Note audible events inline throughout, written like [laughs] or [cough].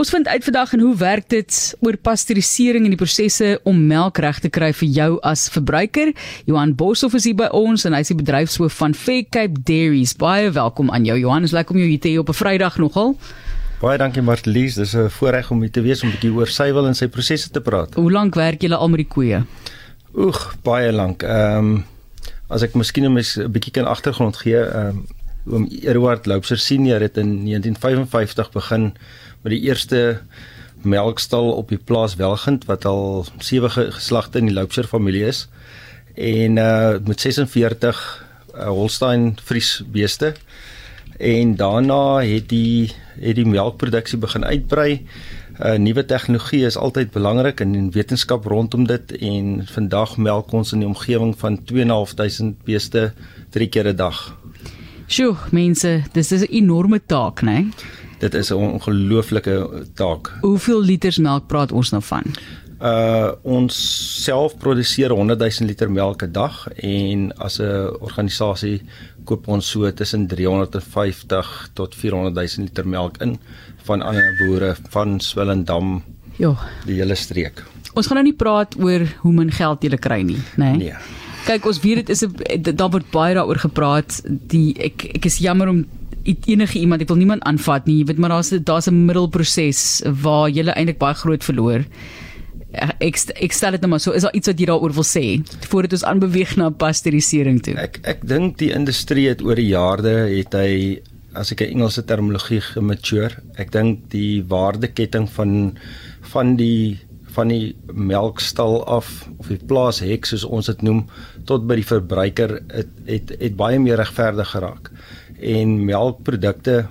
Ons vind uit vandag en hoe werk dit oor pasteurisering en die prosesse om melk reg te kry vir jou as verbruiker. Johan Boshoff is hier by ons en hy is die bedryfshoof van Fair Cape Dairies. Baie welkom aan jou Johan. Ons lekker om jou hier te hê op 'n Vrydag nogal. Baie dankie Martelies. Dis 'n voorreg om hier te wees om 'n bietjie oor suiwel en sy prosesse te praat. Hoe lank werk julle al met die koeie? Oeg, baie lank. Ehm um, as ek miskien 'n bietjie kan agtergrond gee, ehm um, oom Eduard Loubser senior het in 1955 begin met die eerste melkstal op die plaas Welgend wat al sewe geslagte in die Loubser familie is en uh met 46 uh, Holstein Fries beeste en daarna het die het die melkproduksie begin uitbrei. Uh nuwe tegnologie is altyd belangrik in die wetenskap rondom dit en vandag melk ons in die omgewing van 2.500 beeste drie keer 'n dag. Sjoe, mense, dis 'n enorme taak, né? Nee? Dit is 'n ongelooflike taak. Hoeveel liters melk praat ons nou van? Uh ons self produseer 100 000 liter melk 'n dag en as 'n organisasie koop ons so tussen 350 tot 400 000 liter melk in van ander boere van Swellendam. Ja, die hele streek. Ons gaan nou nie praat oor hoe min geld jy kry nie, né? Nee. nee. Kyk, ons weet dit is 'n daar word baie daaroor gepraat. Die ek ek is jammer om enige iemand, ek wil niemand aanvat nie, jy weet maar daar's daar's 'n middelproses waar jy eintlik baie groot verloor. Ek ek stel dit nou maar so, is daar iets wat jy daaroor wil sê voordat ons aanbeweeg na pasteurisering toe? Ek ek dink die industrie het oor die jare het hy as ek 'n Engelse terminologie gemature, ek dink die waardeketting van van die van die melkstal af of die plaashek soos ons dit noem tot by die verbruiker het het, het baie meer regverdig geraak. En melkprodukte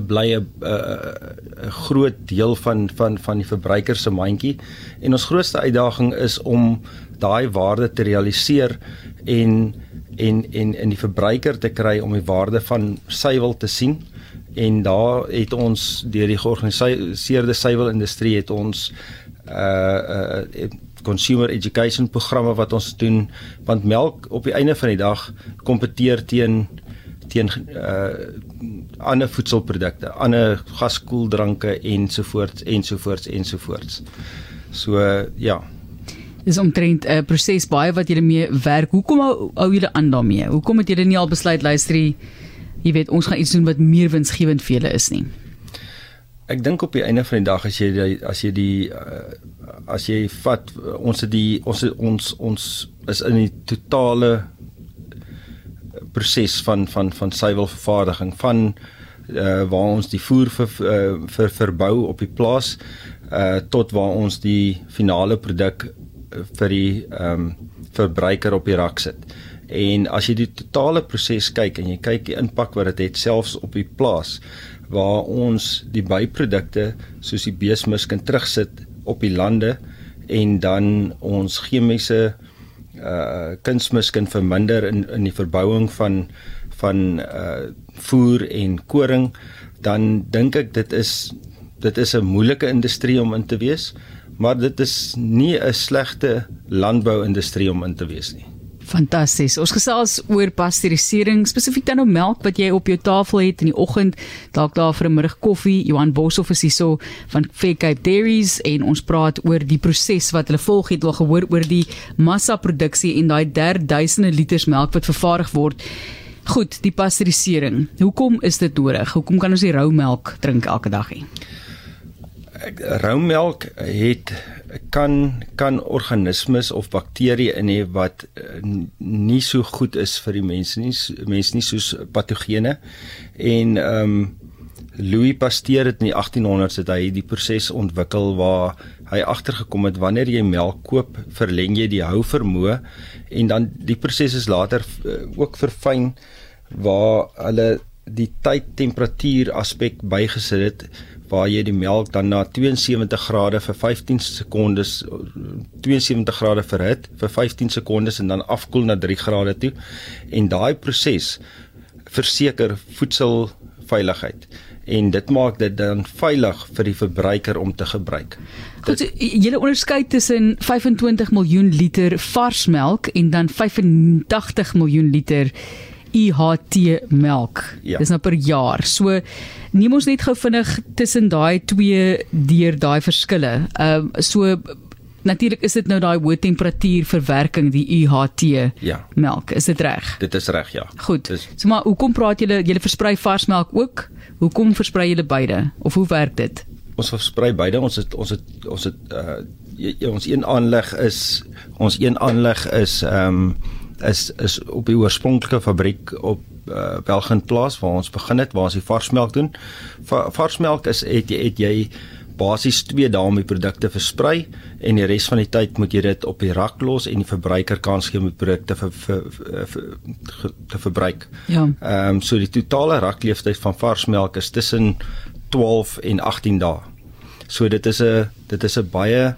bly 'n 'n groot deel van van van die verbruiker se mandjie en ons grootste uitdaging is om daai waarde te realiseer en en en in die verbruiker te kry om die waarde van suiwel te sien en daar het ons deur die georganiseerde suiwelindustrie het ons uh uh consumer education programme wat ons doen want melk op die einde van die dag kompeteer teen teen uh ander voedselprodukte, ander gaskoeldranke ensovoorts ensovoorts ensovoorts. So uh, ja. Dis omtrent 'n uh, proses baie wat julle mee werk. Hoekom hou, hou julle aan daarmee? Hoekom het julle nie al besluit luister jy weet ons gaan iets doen wat meer winsgewend vir julle is nie? Ek dink op die einde van die dag as jy die, as jy die uh, as jy vat ons het die ons het, ons ons is in die totale proses van van van suiwelvervaardiging van uh, waar ons die voer vir uh, vir verbou op die plaas uh, tot waar ons die finale produk vir die ehm um, verbruiker op die rak sit. En as jy die totale proses kyk en jy kyk die impak wat dit het selfs op die plaas waar ons die byprodukte soos die beesmis kan terugsit op die lande en dan ons chemiese uh kunsmis kan verminder in in die verbouing van van uh voer en koring dan dink ek dit is dit is 'n moeilike industrie om in te wees maar dit is nie 'n slegte landbouindustrie om in te wees nie Fantasties. Ons gesels oor pasteurisering, spesifiek dan nou melk wat jy op jou tafel het in die oggend, dalk daar vir 'n middag koffie. Johan Boshoff is hierso van Fair Cape Dairies en ons praat oor die proses wat hulle volg het, wel gehoor oor die massa produksie en daai derduisende liters melk wat vervaardig word. Goed, die pasteurisering. Hoekom is dit nodig? Hoekom kan ons die rou melk drink elke dag nie? Rou melk het kan kan organismes of bakterieë in hê wat uh, nie so goed is vir die mense nie mense nie soos patogene en ehm um, Louis Pasteur het in die 1800s het hy die proses ontwikkel waar hy agtergekom het wanneer jy melk koop verleng jy die hou vermoë en dan die proses is later uh, ook verfyn waar hulle die tyd temperatuur aspek bygesit het waar jy die melk dan na 72 grade vir 15 sekondes 72 grade verhit vir 15 sekondes en dan afkoel na 3 grade toe en daai proses verseker voedselveiligheid en dit maak dit dan veilig vir die verbruiker om te gebruik. Goed, so, jy onderskei tussen 25 miljoen liter vars melk en dan 85 miljoen liter IHT melk. Ja. Dis nou per jaar. So neem ons net gou vinnig tussen daai twee deur daai verskille. Ehm uh, so natuurlik is dit nou daai hoë temperatuur verwerking die UHT Ja. melk. Is dit reg? Dit is reg, ja. Goed. Dis So maar hoekom praat julle julle versprei varsmelk ook? Hoekom versprei julle beide? Of hoe werk dit? ons versprei beide. Ons het ons het ons het uh ons een aanleg is ons een aanleg is ehm um, is is op die oorspronklike fabriek op uh, Belgian plaas waar ons begin het waar ons die varsmelk doen. Va, varsmelk is het jy het jy basies 2 dae om die produkte versprei en die res van die tyd moet jy dit op die rak los en die verbruiker kan gee om die produkte vir, vir, vir, vir, te verbruik. Ja. Ehm um, so die totale rakleeftyd van varsmelk is tussen 12 en 18 dae. So dit is 'n dit is 'n baie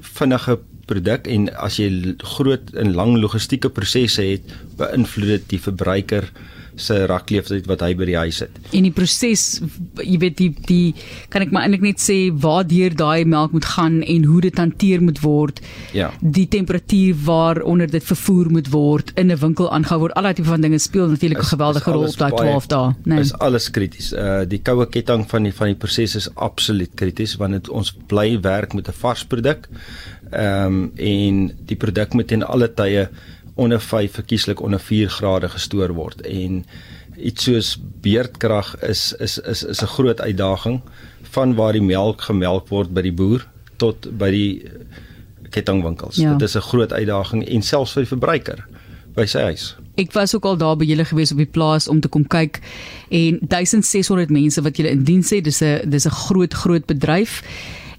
vinnige produk en as jy groot en lang logistieke prosesse het, beïnvloed dit die verbruiker se rakleeftyd wat hy by die huis het. En die proses, jy weet die die kan ek maar eintlik net sê waardeur daai melk moet gaan en hoe dit hanteer moet word. Ja. Die temperatuur waaronder dit vervoer moet word in 'n winkel aangehou word. Al daai tipe van dinge speel natuurlik 'n geweldige rol op daai baie- 12 dae, né? Nee. Is alles krities. Uh die koue ketting van die van die proses is absoluut krities want dit ons bly werk met 'n vars produk. Ehm um, en die produk moet in alle tye onder 5 verkieslik onder 4 grade gestoor word en iets soos beerdkrag is is is is 'n groot uitdaging van waar die melk gemelk word by die boer tot by die eh, kettingwinkels. Ja. Dit is 'n groot uitdaging en selfs vir die verbruiker by sy huis. Ek was ook al daar by julle gewees op die plaas om te kom kyk en 1600 mense wat julle in diens het. Dis 'n dis 'n groot groot bedryf.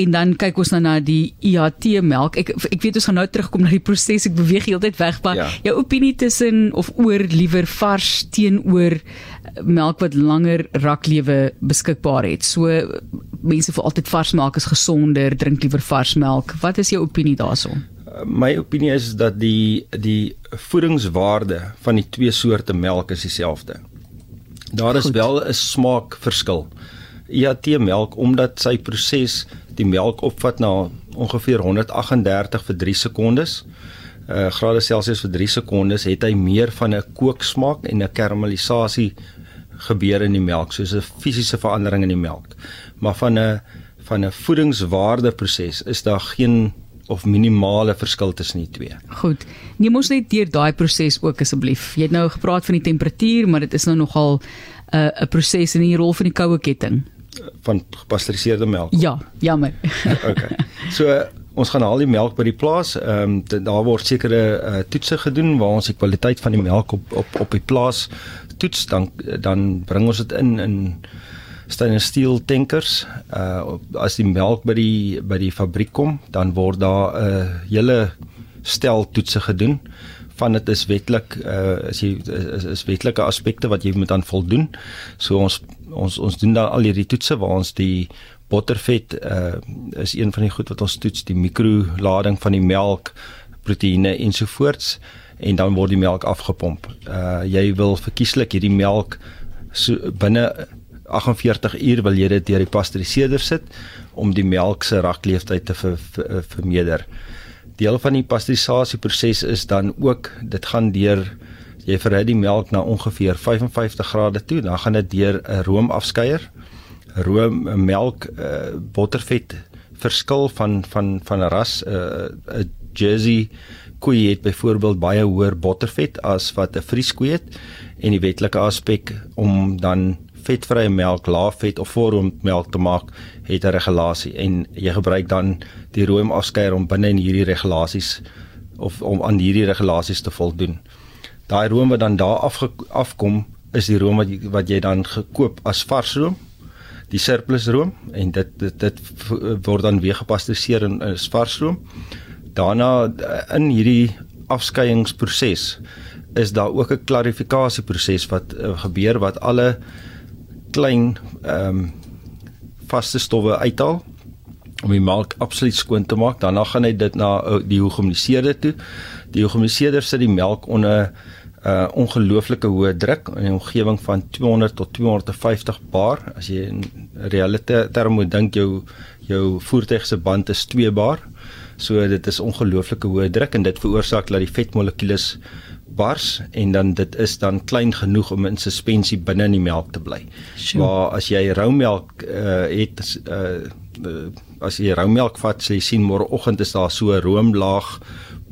En dan kyk ons nou na die IHT melk. Ek ek weet ons gaan nou terugkom na die proses. Ek beweeg heeltyd weg, maar Ja. jou opinie tussen of oor liewer vars teenoor melk wat langer raklewe beskikbaar het. So mense vir altyd vars melk is gesonder, drink liewer vars melk. Wat is jou opinie daaroor? Uh, My opinie is dat die die voedingswaarde van die twee soorte melk is dieselfde. Daar is Goed. wel 'n smaakverskil. IHT melk omdat sy proses die melk opvat na ongeveer 138 vir 3 sekondes. Uh grade Celsius vir 3 sekondes het hy meer van 'n kooksmaak en 'n karamellisasie gebeur in die melk, soos 'n fisiese verandering in die melk. Maar van 'n van 'n voedingswaarde proses is daar geen of minimale verskil tussen die twee. Goed. Neem ons net deur daai proses ook asseblief. Jy het nou gepraat van die temperatuur, maar dit is nou nogal 'n uh, 'n proses in die rol van die koue ketting. Van gepasteuriseerde melk. Ja, jammer. [laughs] Okay. So ons gaan haal die melk by die plaas. Ehm um, daar word sekere uh, toetse gedoen waar ons die kwaliteit van die melk op op op die plaas toets dan dan bring ons dit in in stainless steel tankers. Uh op- as die melk by die by die fabriek kom, dan word daar 'n uh, hele stel toetse gedoen van dit is wetlik uh is jy is, is wetlike aspekte wat jy moet aan voldoen. So ons ons ons doen dan al hierdie toetse waar ons die bottervet uh is een van die goed wat ons toets, die mikrolading van die melk, proteïene ensovoorts en dan word die melk afgepomp. Uh jy wil verkieslik hierdie melk so binne 48 uur wil jy dit deur die pasteuriseerder sit om die melk se rakleeftyd te ver, ver, vermeerder. Deel van die pasteurisasieproses is dan ook dit gaan deur jy verhit die melk na ongeveer 55 grade toe, dan gaan dit deur 'n roomafskeier. Room melk uh, bottervet verskil van van van ras 'n uh, 'n Jersey koei het byvoorbeeld baie hoër bottervet as wat 'n Frieskoei het en die wetlike aspek om dan vetvrye melk, laafvet of voorroommelk te maak, het 'n regulasie en jy gebruik dan die room afskeier om binne in hierdie regulasies of om aan hierdie regulasies te voldoen. Daai room wat dan daar af afkom is die room wat jy, wat jy dan gekoop as vars room die surplus room en dit dit, dit word dan weer gepasteuriseer in as vars room. Daarna eh, in hierdie afskeiingsproses is daar ook 'n klarifikasieproses wat uh, gebeur wat alle klein ehm um, vaste stowwe uithaal om die melk absoluut skoon te maak. Daarna gaan hy dit na uh, die hogemiseerde toe. Die hogemiseerder sit die melk onder uh ongelooflike hoë druk in 'n omgewing van 200 tot 250 bar. As jy in reële terme moet dink jou jou voertuig se band is 2 bar. So dit is ongelooflike hoë druk en dit veroorsaak dat die vetmolekules bars en dan dit is dan klein genoeg om in suspensie binne in die melk te bly. Sure. Maar as jy rou melk uh, het uh, as jy rou melk vat, sê jy sien môreoggend is daar so 'n roomlaag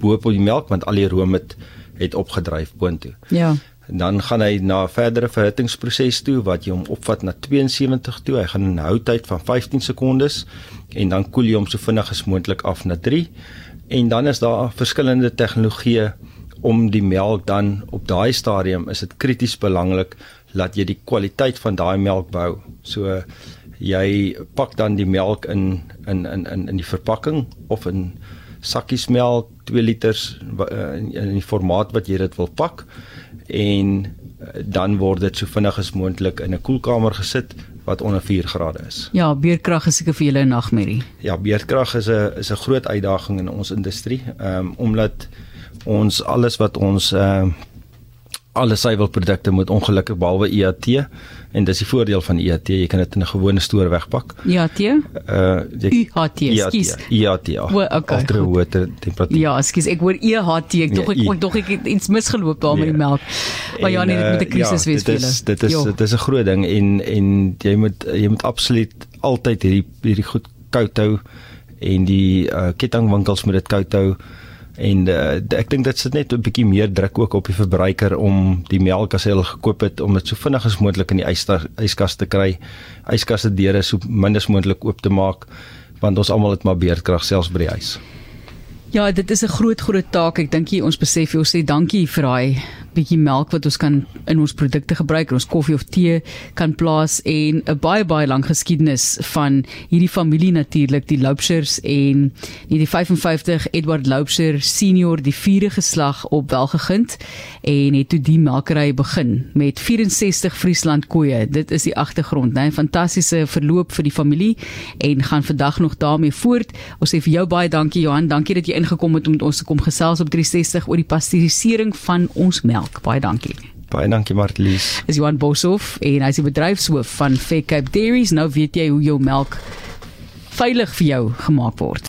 bo op die melk want al die room het het opgedryf boontoe. Ja. En dan gaan hy na 'n verdere verhittingsproses toe wat jy hom opvat na 72 toe. Hy gaan 'n houtyd van 15 sekondes en dan koel jy hom so vinnig as moontlik af na 3. En dan is daar verskillende tegnologieë om die melk dan op daai stadium is dit krities belangrik dat jy die kwaliteit van daai melk behou. So jy pak dan die melk in in in in in die verpakking of in sakkies melk 2 liters in, in die formaat wat jy dit wil pak en eh, dan word dit so vinnig as moontlik in 'n koelkamer gesit wat onder 4 grade is. Ja, beerdkrag is seker vir julle 'n nagmerrie. Ja, beerdkrag is 'n is 'n groot uitdaging in ons industrie, ehm um, omdat ons alles wat ons uh alle suiwelprodukte moet ongelukkig behalwe EAT en dis die voordeel van EAT jy kan dit in 'n gewone stoor wegpak. EAT? Uh UHT, skus. EAT. Ja. Okay, Ultra water temperatuur. Ja, skus, ek hoor EHT, ek dink ek kon tog ek iets misgeloop daar met die melk. Maar ja, nee, dit moet 'n krisis ja, wees vir julle. Dit is dit is 'n groot ding en en jy moet jy moet absoluut altyd hierdie hierdie goed koud hou en die uh, kettingwinkels moet dit koud hou en uh, ek dink dit sit net 'n bietjie meer druk ook op die verbruiker om die melk as hy al gekoop het om dit so vinnig as moontlik in die yskas te kry. Yskaste deure so min as moontlik oop te maak want ons almal het maar beerdkrag selfs by die huis. Ja, dit is 'n groot groot taak. Ek dink jy ons besef jy ons sê dankie vir daai bietjie melk wat ons kan in ons produkte gebruik, ons koffie of tee kan plaas en 'n baie baie lang geskiedenis van hierdie familie natuurlik, die Loubsers en die 55 Edward Loubser senior, die vierde geslag op Welgegind en het toe die melkery begin met 64 Friesland koeie. Dit is die agtergrond, né? Fantastiese verloop vir die familie en gaan vandag nog daarmee voort. Ons sê vir jou baie dankie Johan, dankie dat jy ingekom het om met ons te kom gesels op 360 oor die pasteurisering van ons melk melk. Baie dankie. Baie dankie Martlies. Is Johan Boshoff en hy is die bedryfshoof van Fair Cape Dairies. Nou weet jy hoe jou melk veilig vir jou gemaak word.